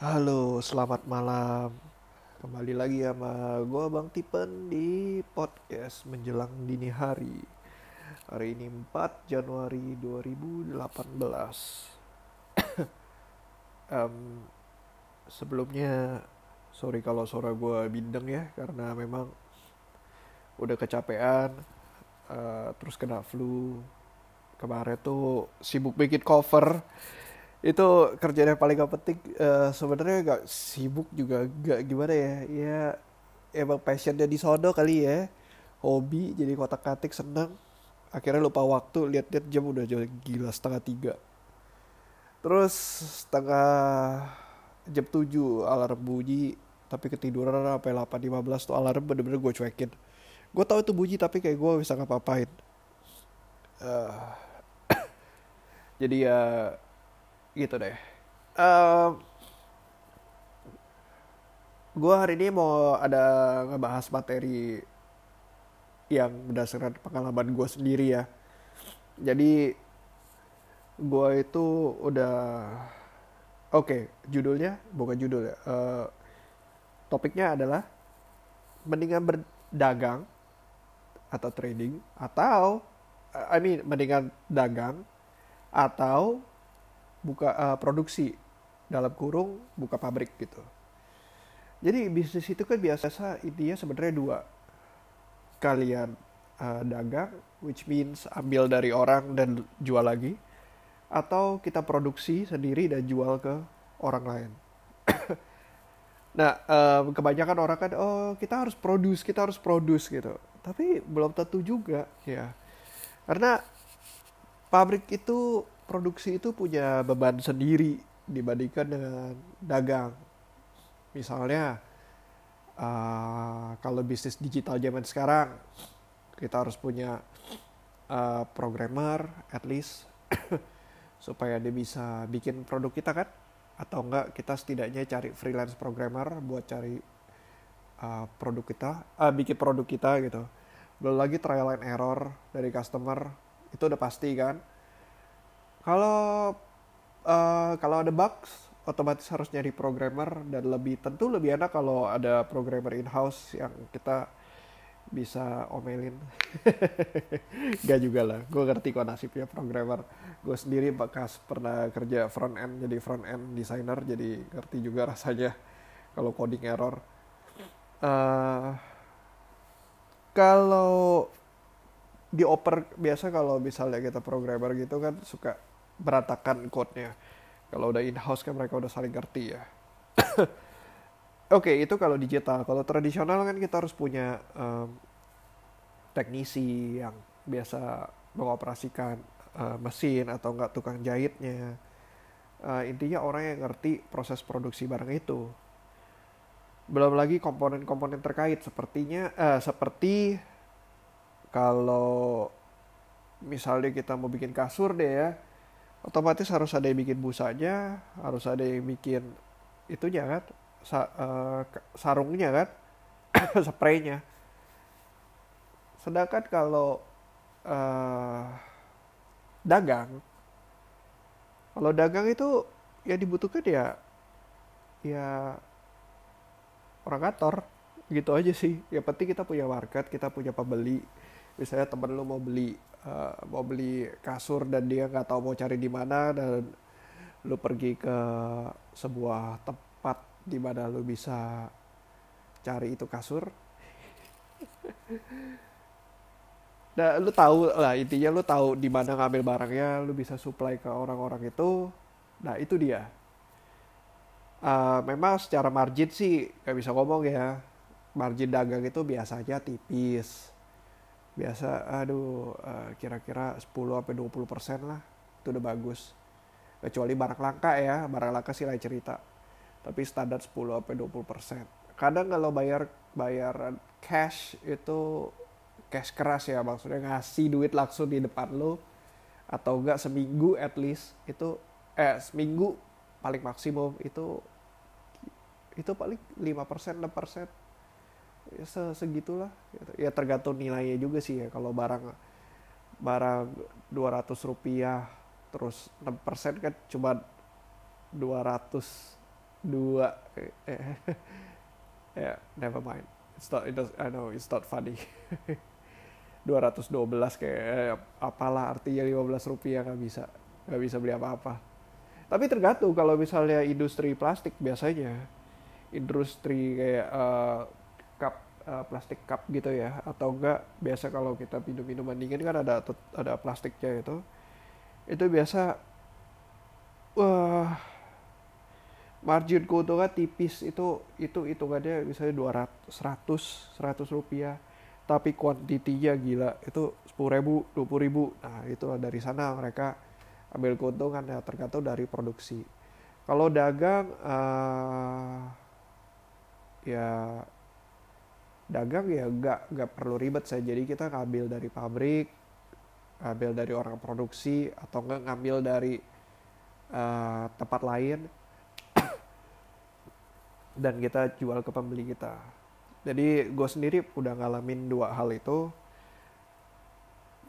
Halo, selamat malam. Kembali lagi sama gue Bang Tipen di podcast menjelang dini hari. Hari ini 4 Januari 2018. Em, sebelumnya, sorry kalau suara gue bindeng ya, karena memang udah kecapean, eh, terus kena flu. Kemarin tuh sibuk bikin cover itu kerjaan yang paling gak penting Eh, sebenarnya gak sibuk juga gak gimana ya ya emang passionnya di sono kali ya. Hobi jadi kotak katik seneng akhirnya lupa waktu lihat-lihat jam udah jam gila setengah tiga. Terus setengah jam 7 alarm bunyi tapi ketiduran sampai 8.15 tuh alarm bener-bener gue cuekin. Gue tahu itu bunyi tapi kayak gue bisa ngapa-ngapain. Eh, jadi ya gitu deh Em, gue hari ini mau ada ngebahas materi yang berdasarkan pengalaman gue sendiri ya. Jadi gue itu udah oke judulnya bukan judul ya. Eh, topiknya adalah mendingan berdagang atau trading atau I mean mendingan dagang atau buka eh, produksi dalam kurung buka pabrik gitu. Jadi bisnis itu kan biasa intinya sebenarnya dua. Kalian uh, dagang, which means ambil dari orang dan jual lagi, atau kita produksi sendiri dan jual ke orang lain. Nah, em, kebanyakan orang kan, oh kita harus produce, kita harus produce gitu. Tapi belum tentu juga ya. Karena pabrik itu, produksi itu punya beban sendiri dibandingkan dengan dagang. Misalnya, uh, kalau bisnis digital zaman sekarang, kita harus punya uh, programmer at least supaya dia bisa bikin produk kita kan? Atau enggak kita setidaknya cari freelance programmer buat cari uh, produk kita, uh, bikin produk kita gitu. Belum lagi trial and error dari customer itu udah pasti kan. Kalau eh, kalau ada bugs, otomatis harus nyari programmer dan lebih tentu lebih enak kalau ada programmer in-house yang kita bisa omelin. Gak juga lah, gue ngerti kok nasibnya programmer. Gue sendiri bekas pernah kerja front end jadi front end designer, jadi ngerti juga rasanya kalau coding error. Eh, kalau dioper biasa kalau misalnya kita programmer gitu kan suka berantakan code-nya. Kalau udah in-house kan mereka udah saling ngerti ya. Oke, itu kalau digital. Kalau tradisional kan kita harus punya em, teknisi yang biasa mengoperasikan eh, mesin atau enggak tukang jahitnya. Eh, intinya orang yang ngerti proses produksi barang itu. Belum lagi komponen-komponen terkait sepertinya eh, seperti kalau misalnya kita mau bikin kasur deh ya, otomatis harus ada yang bikin busanya, harus ada yang bikin itunya kan, sa- k- sarungnya kan, spraynya. Sedangkan kalau eh, dagang, kalau dagang itu yang dibutuhkan ya ya orang kantor gitu aja sih. Yang penting kita punya market, kita punya pembeli. Misalnya temen lu mau beli eh, mau beli kasur dan dia nggak tahu mau cari di mana dan lu pergi ke sebuah tempat di mana lu bisa cari itu kasur. Nah, lu tahu lah intinya lu tahu di mana ngambil barangnya, lu bisa supply ke orang-orang itu. Nah, itu dia. Eh, memang secara margin sih nggak bisa ngomong ya. Margin dagang itu biasanya tipis. Biasa, aduh, eh, kira-kira 10 sampai 20 persen lah. Itu udah bagus. Kecuali barang langka ya, barang langka sih lain cerita. Tapi standar 10 sampai 20 persen. Kadang kalau bayar bayar cash itu cash keras ya, maksudnya ngasih duit langsung di depan lo atau enggak seminggu at least itu eh seminggu paling maksimum itu itu paling 5% 6% ya se- segitulah. Gitu. ya tergantung nilainya juga sih ya. Kalau barang barang 200 rupiah terus 6% kan cuma 200 dua ya yeah, never mind. It's not it does, I know it's not funny. 212 kayak eh, apalah artinya 15 rupiah nggak bisa nggak bisa beli apa-apa. Tapi tergantung kalau misalnya industri plastik biasanya industri kayak uh, uh, plastik cup gitu ya. Atau enggak biasa kalau kita minum minuman dingin kan ada ada plastiknya itu. Itu biasa wah margin keuntungan tipis itu itu hitungannya misalnya 200 100 100 rupiah. Tapi kuantitinya gila itu sepuluh ribu dua puluh ribu. Nah itu dari sana mereka ambil keuntungan ya tergantung dari produksi. Kalau dagang uh, ya dagang ya nggak nggak perlu ribet saya jadi kita ngambil dari pabrik ngambil dari orang produksi atau enggak ngambil dari uh, tempat lain. Dan kita jual ke pembeli kita. Jadi gue sendiri udah ngalamin dua hal itu.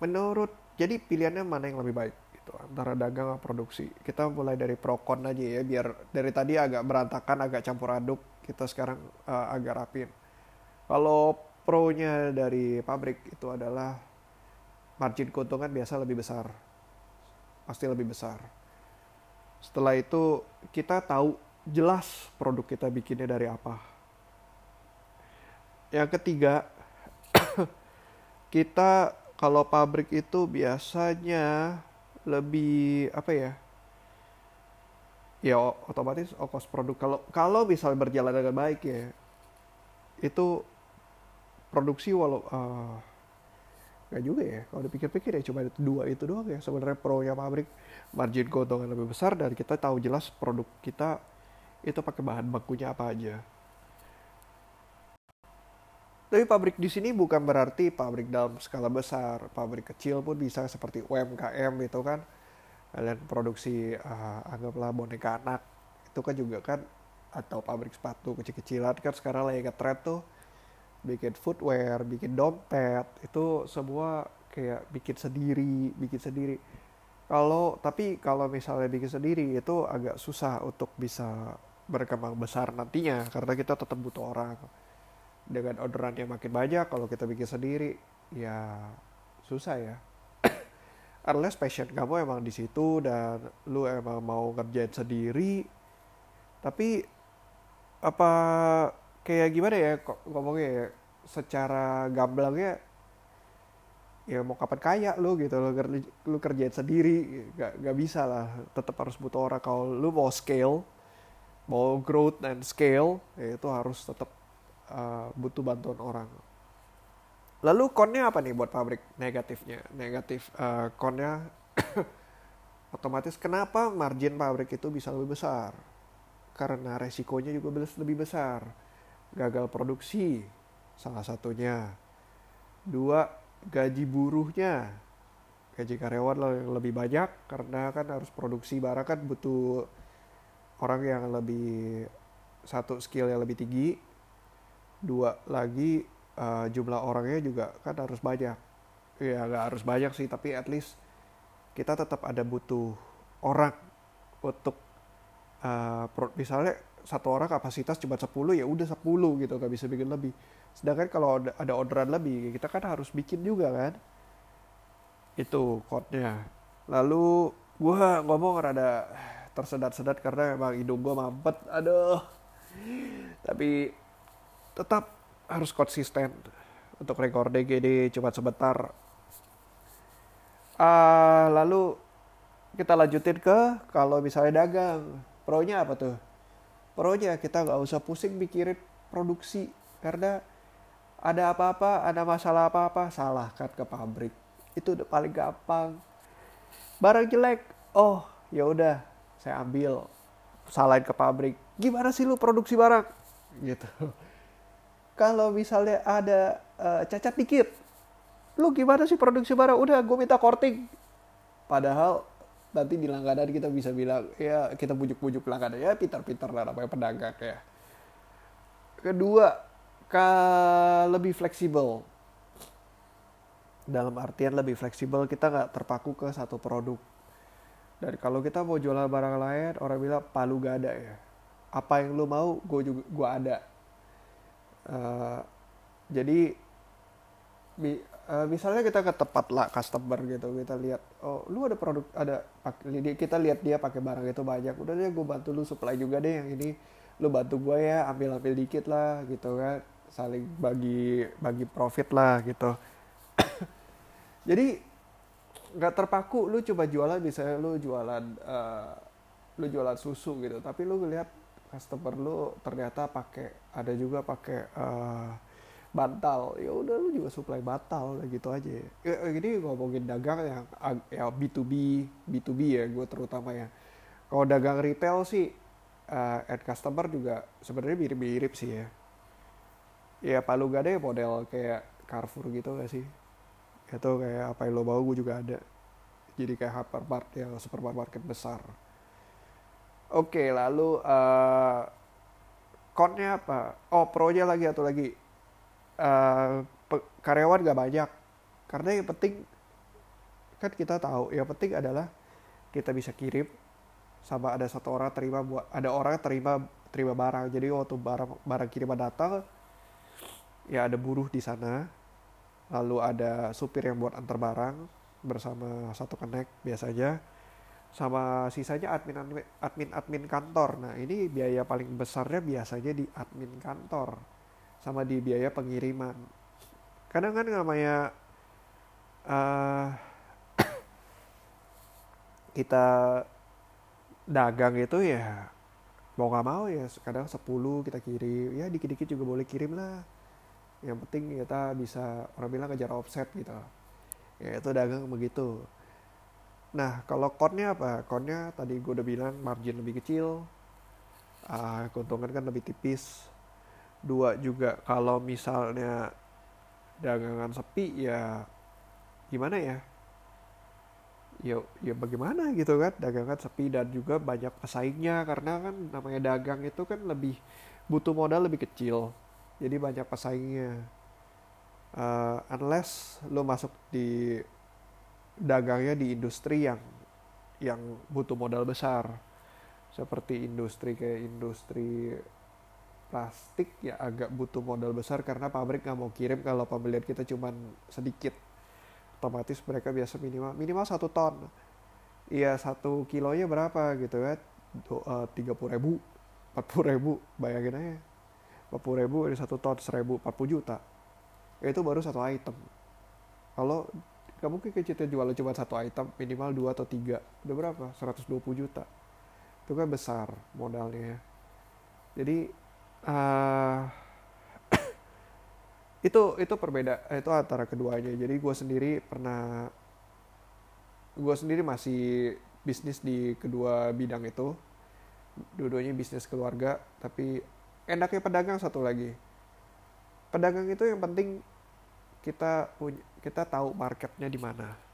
Menurut jadi pilihannya mana yang lebih baik gitu antara dagang atau produksi? Kita mulai dari prokon aja ya biar dari tadi agak berantakan agak campur aduk. Kita sekarang uh, agak rapin kalau pro-nya dari pabrik itu adalah margin keuntungan biasa lebih besar. Pasti lebih besar. Setelah itu kita tahu jelas produk kita bikinnya dari apa. Yang ketiga kita kalau pabrik itu biasanya lebih apa ya ya otomatis ongkos produk. Kalau kalau misalnya berjalan dengan baik ya itu produksi walau uh, nggak juga ya. Kalau dipikir-pikir ya cuma dua itu doang ya. Sebenarnya pro nya pabrik margin keuntungan lebih besar dan kita tahu jelas produk kita itu pakai bahan bakunya apa aja. Tapi pabrik di sini bukan berarti pabrik dalam skala besar pabrik kecil pun bisa seperti UMKM itu kan. Kalian produksi uh, anggaplah boneka anak itu kan juga kan atau pabrik sepatu kecil-kecilan kan sekarang lagi nge-trend tuh bikin footwear, bikin dompet itu semua kayak bikin sendiri, bikin sendiri. Kalau tapi kalau misalnya bikin sendiri itu agak susah untuk bisa berkembang besar nantinya karena kita tetap butuh orang. Dengan orderan yang makin banyak kalau kita bikin sendiri ya susah ya unless passion kamu emang di situ dan lu emang mau ngerjain sendiri tapi apa kayak gimana ya kok ngomongnya ya secara gamblangnya ya mau kapan kaya lu gitu lu, lu kerjain sendiri gak, gak bisa lah tetap harus butuh orang kalau lu mau scale mau growth dan scale ya itu harus tetap uh, butuh bantuan orang Lalu konnya apa nih buat pabrik negatifnya? Negatif uh, konnya otomatis kenapa margin pabrik itu bisa lebih besar? Karena resikonya juga lebih besar. Gagal produksi salah satunya. Dua, gaji buruhnya. Gaji karyawan lebih banyak karena kan harus produksi barang kan butuh orang yang lebih satu skill yang lebih tinggi. Dua lagi uh, jumlah orangnya juga kan harus banyak ya nggak harus banyak sih tapi at least kita tetap ada butuh orang untuk uh, misalnya satu orang kapasitas cuma 10 ya udah 10 gitu nggak bisa bikin lebih. Sedangkan kalau ada, orderan lebih kita kan harus bikin juga kan? Itu code-nya lalu gue ngomong rada tersedat-sedat karena emang hidung gue mampet aduh. Tapi tetap harus konsisten untuk rekor DGD cuma sebentar. Uh, lalu kita lanjutin ke kalau misalnya dagang, pro-nya apa tuh? Pro-nya kita nggak usah pusing mikirin produksi karena ada apa-apa, ada masalah apa-apa, salahkan ke pabrik. Itu udah paling gampang. Barang jelek, oh ya udah saya ambil, salahin ke pabrik. Gimana sih lu produksi barang? Gitu kalau misalnya ada uh, cacat dikit, lu gimana sih produksi barang? Udah, gue minta korting. Padahal nanti di langganan kita bisa bilang, ya kita bujuk-bujuk langganan. Ya pintar-pintar lah namanya pedagang ya. Kedua, ke lebih fleksibel. Dalam artian lebih fleksibel, kita nggak terpaku ke satu produk. Dan kalau kita mau jualan barang lain, orang bilang palu gak ada ya. apa yang lu mau gue juga gue ada uh, jadi uh, misalnya kita ke tempat lah customer gitu kita lihat oh lu ada produk ada kita lihat dia pakai barang itu banyak udah deh gue bantu lu supply juga deh yang ini lu bantu gue ya ambil ambil dikit lah gitu kan saling bagi bagi profit lah gitu. Jadi nggak terpaku lu coba jualan misalnya lu jualan uh, lu jualan susu gitu tapi lu lihat customer lu ternyata pakai ada juga pakai uh, bantal. Ya udah lu juga supply bantal gitu aja. Ya, ini ngomongin dagang yang ya B2B B2B ya gue terutama ya. Kalau dagang retail sih uh, end customer juga sebenarnya mirip-mirip sih ya. Ya palu gak ada ya model kayak Carrefour gitu gak sih? Itu kayak apa yang lo mau gue juga ada. Jadi kayak hypermart yang supermarket besar. Oke lalu uh, apa? Oh pro-nya lagi atau lagi uh, karyawan gak banyak. Karena yang penting kan kita tahu yang penting adalah kita bisa kirim sama ada satu orang terima buat ada orang terima terima barang. Jadi waktu barang barang kiriman datang ya ada buruh di sana lalu ada supir yang buat antar barang bersama satu connect biasanya sama sisanya admin admin admin admin kantor. Nah ini biaya paling besarnya biasanya di admin kantor sama di biaya pengiriman. Kadang kan namanya uh, kita dagang itu ya mau nggak mau ya kadang 10 kita kirim. Ya dikit-dikit juga boleh kirim lah. Yang penting kita bisa orang bilang ngejar offset gitu. Ya itu dagang begitu. Nah kalau konnya apa? Konnya tadi gue udah bilang margin lebih kecil. Uh, keuntungan kan lebih tipis dua juga kalau misalnya dagangan sepi ya gimana ya? Ya ya bagaimana gitu kan dagangan sepi dan juga banyak pesaingnya karena kan namanya dagang itu kan lebih butuh modal lebih kecil jadi banyak pesaingnya. Uh, unless lo masuk di dagangnya di industri yang yang butuh modal besar seperti industri kayak industri plastik ya agak butuh modal besar karena pabrik nggak mau kirim kalau pembelian kita cuma sedikit. Otomatis mereka biasa minimal minimal satu ton. Iya satu kilonya berapa gitu kan? Eh, tiga puluh ribu empat puluh ribu bayangin aja. empat puluh ribu dari satu ton seribu empat puluh juta. Ya itu baru satu item. Kalau nggak mungkin kita jual cuma satu item minimal dua atau tiga. Udah berapa? 120 juta. Itu kan besar modalnya jadi uh, itu itu perbeda itu antara keduanya. Jadi gue sendiri pernah gue sendiri masih bisnis di kedua bidang itu. Dua-duanya bisnis keluarga tapi enaknya pedagang satu lagi. Pedagang itu yang penting kita punya kita tahu marketnya di mana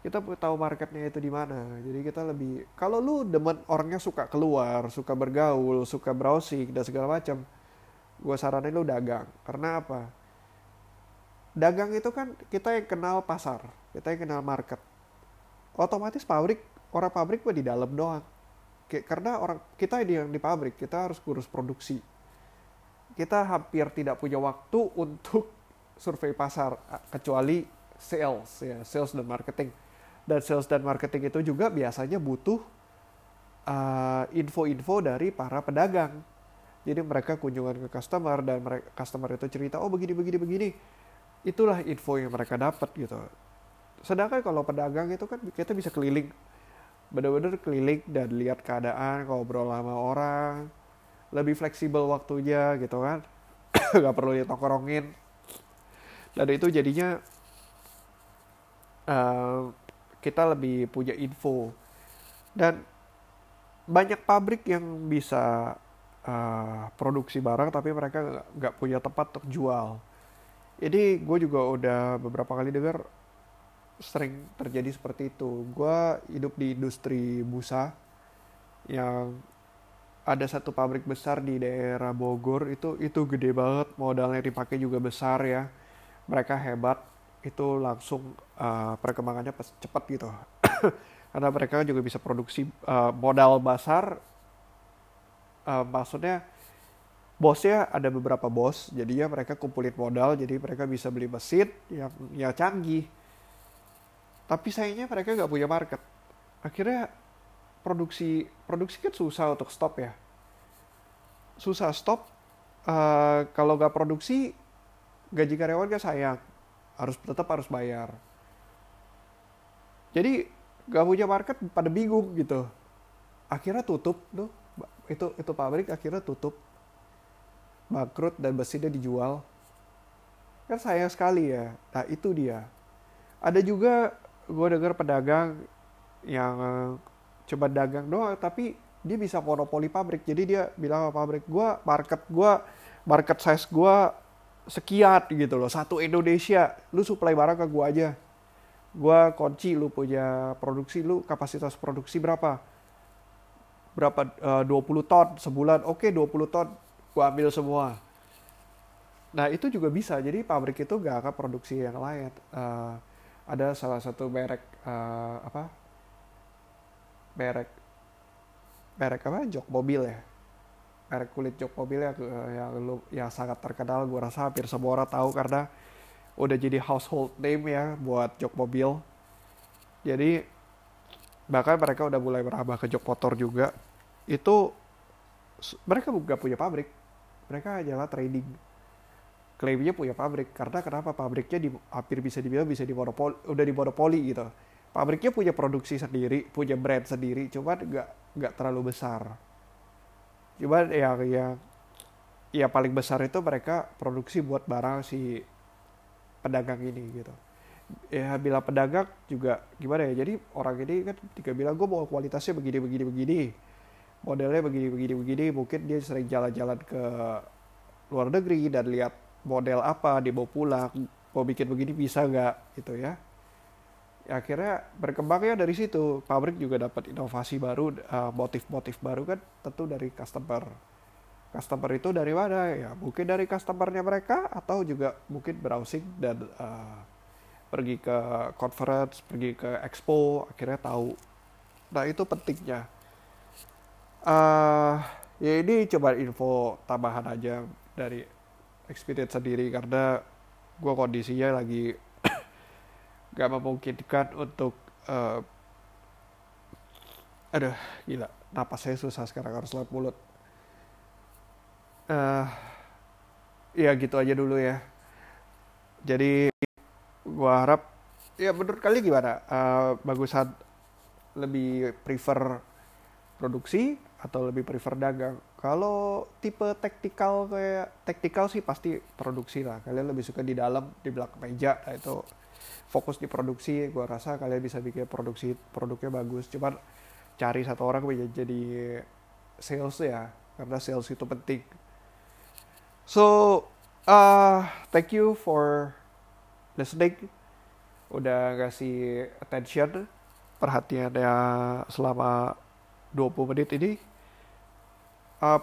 kita tahu marketnya itu di mana. Jadi kita lebih kalau lu demen orangnya suka keluar, suka bergaul, suka browsing dan segala macam, gue saranin lu dagang. Karena apa? Dagang itu kan kita yang kenal pasar, kita yang kenal market. Otomatis pabrik, orang pabrik mah di dalam doang. Karena orang kita yang di pabrik, kita harus kurus produksi. Kita hampir tidak punya waktu untuk survei pasar kecuali sales ya, sales dan marketing dan sales dan marketing itu juga biasanya butuh uh, info-info uh, dari para pedagang. Jadi mereka kunjungan ke customer dan mereka, customer itu cerita, oh begini begini begini. Itulah info yang mereka dapat gitu. Sedangkan kalau pedagang itu kan kita bisa keliling, benar-benar keliling dan lihat keadaan, ngobrol sama orang, lebih fleksibel waktunya gitu kan, nggak perlu ditongkrongin. Dan itu jadinya uh, kita lebih punya info. Dan banyak pabrik yang bisa uh, produksi barang tapi mereka nggak punya tempat untuk jual. Ini gue juga udah beberapa kali dengar sering terjadi seperti itu. Gue hidup di industri busa yang ada satu pabrik besar di daerah Bogor. Itu itu gede banget modalnya dipakai juga besar ya. Mereka hebat itu langsung uh, perkembangannya cepat gitu. Karena mereka juga bisa produksi uh, modal besar. Uh, maksudnya bosnya ada beberapa bos jadinya mereka kumpulin modal jadi mereka bisa beli mesin yang ya canggih. Tapi sayangnya mereka nggak punya market. Akhirnya produksi produksi kan susah untuk stop ya. Susah stop uh, kalau nggak produksi gaji karyawan kan sayang harus tetap harus bayar. Jadi nggak punya market pada bingung gitu. Akhirnya tutup tuh. Itu itu pabrik akhirnya tutup. Bangkrut dan mesinnya dijual. Kan sayang sekali ya. Nah itu dia. Ada juga gue dengar pedagang yang uh, coba dagang doang tapi dia bisa monopoli pabrik. Jadi dia bilang sama pabrik gue market gue market size gue sekian gitu loh. Satu Indonesia lu supply barang ke gue aja. Gue kunci lu punya produksi lu kapasitas produksi berapa? Berapa uh, 20 ton sebulan? Oke okay, 20 ton gue ambil semua. Nah itu juga bisa. Jadi pabrik itu gak akan produksi yang lain. Uh, ada salah satu merek uh, apa? Merek merek apa? Jok mobil ya merek kulit jok mobil ya yang lu yang sangat terkenal gue rasa hampir semua orang tahu karena udah jadi household name ya buat jok mobil. Jadi bahkan mereka udah mulai merambah ke jok motor juga. Itu mereka gak punya pabrik. Mereka hanyalah trading. Klaimnya punya pabrik. Karena kenapa? Pabriknya di, hampir bisa dibilang bisa di monopoli udah di monopoli gitu. Pabriknya punya produksi sendiri punya brand sendiri cuman nggak nggak terlalu besar cuman yang yang ya paling besar itu mereka produksi buat barang si pedagang ini gitu ya bila pedagang juga gimana ya jadi orang ini kan tiga bilang gue mau kualitasnya begini begini begini modelnya begini begini begini mungkin dia sering jalan-jalan ke luar negeri dan lihat model apa dibawa pulang mau bikin begini bisa nggak gitu ya. Ya akhirnya berkembangnya dari situ. Pabrik juga dapat inovasi baru uh, motif-motif baru kan tentu dari customer. Customer itu dari mana? Ya mungkin dari customernya mereka atau juga mungkin browsing dan uh, pergi ke conference pergi ke expo akhirnya tahu. Nah itu pentingnya. Uh, ya ini coba info tambahan aja dari experience sendiri karena gue kondisinya lagi gak memungkinkan untuk uh, aduh gila napas saya susah sekarang harus lewat mulut. Uh, ya gitu aja dulu ya. Jadi gue harap ya menurut kalian gimana? Uh, bagusan lebih prefer produksi atau lebih prefer dagang? Kalau tipe taktikal kayak taktikal sih pasti produksi lah. Kalian lebih suka di dalam, di belakang meja nah itu fokus di produksi. Gua rasa kalian bisa bikin produksi produknya bagus. Cuman cari satu orang bisa jadi sales ya, karena sales itu penting. So, uh, thank you for listening. Udah ngasih attention, perhatiannya selama 20 menit ini uh,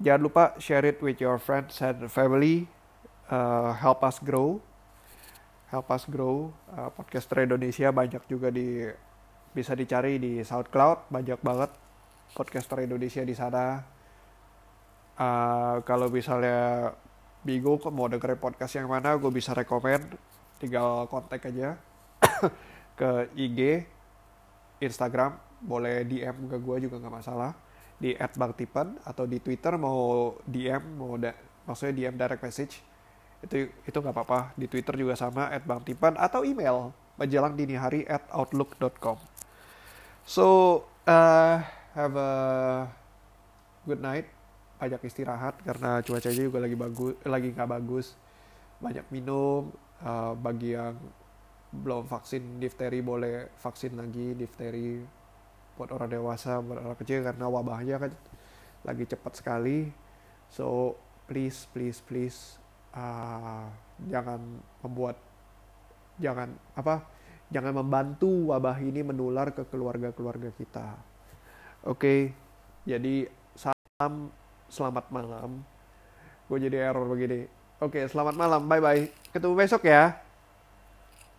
jangan lupa share it with your friends and family uh, help us grow help us grow uh, podcaster Indonesia banyak juga di bisa dicari di SoundCloud banyak banget podcaster Indonesia di sana. Uh, kalau misalnya bingung mau dengerin podcast yang mana gue bisa rekomend tinggal kontak aja ke IG Instagram boleh DM ke gue juga nggak masalah. Di @bangtipan atau di Twitter mau DM mau da maksudnya DM direct message itu itu nggak apa-apa. Di Twitter juga sama @bangtipan atau email menjelang dini hari at outlook.com so uh, have a good night. Banyak istirahat karena cuacanya juga lagi bagus lagi nggak bagus. Banyak minum uh, bagi yang belum vaksin difteri boleh vaksin lagi. Difteri buat orang dewasa buat orang kecil karena wabahnya kan lagi cepat sekali. So please please please uh, jangan membuat jangan apa jangan membantu wabah ini menular ke keluarga-keluarga kita. Oke okay? jadi salam selamat malam. Gue jadi error begini. Oke okay, selamat malam bye bye ketemu besok ya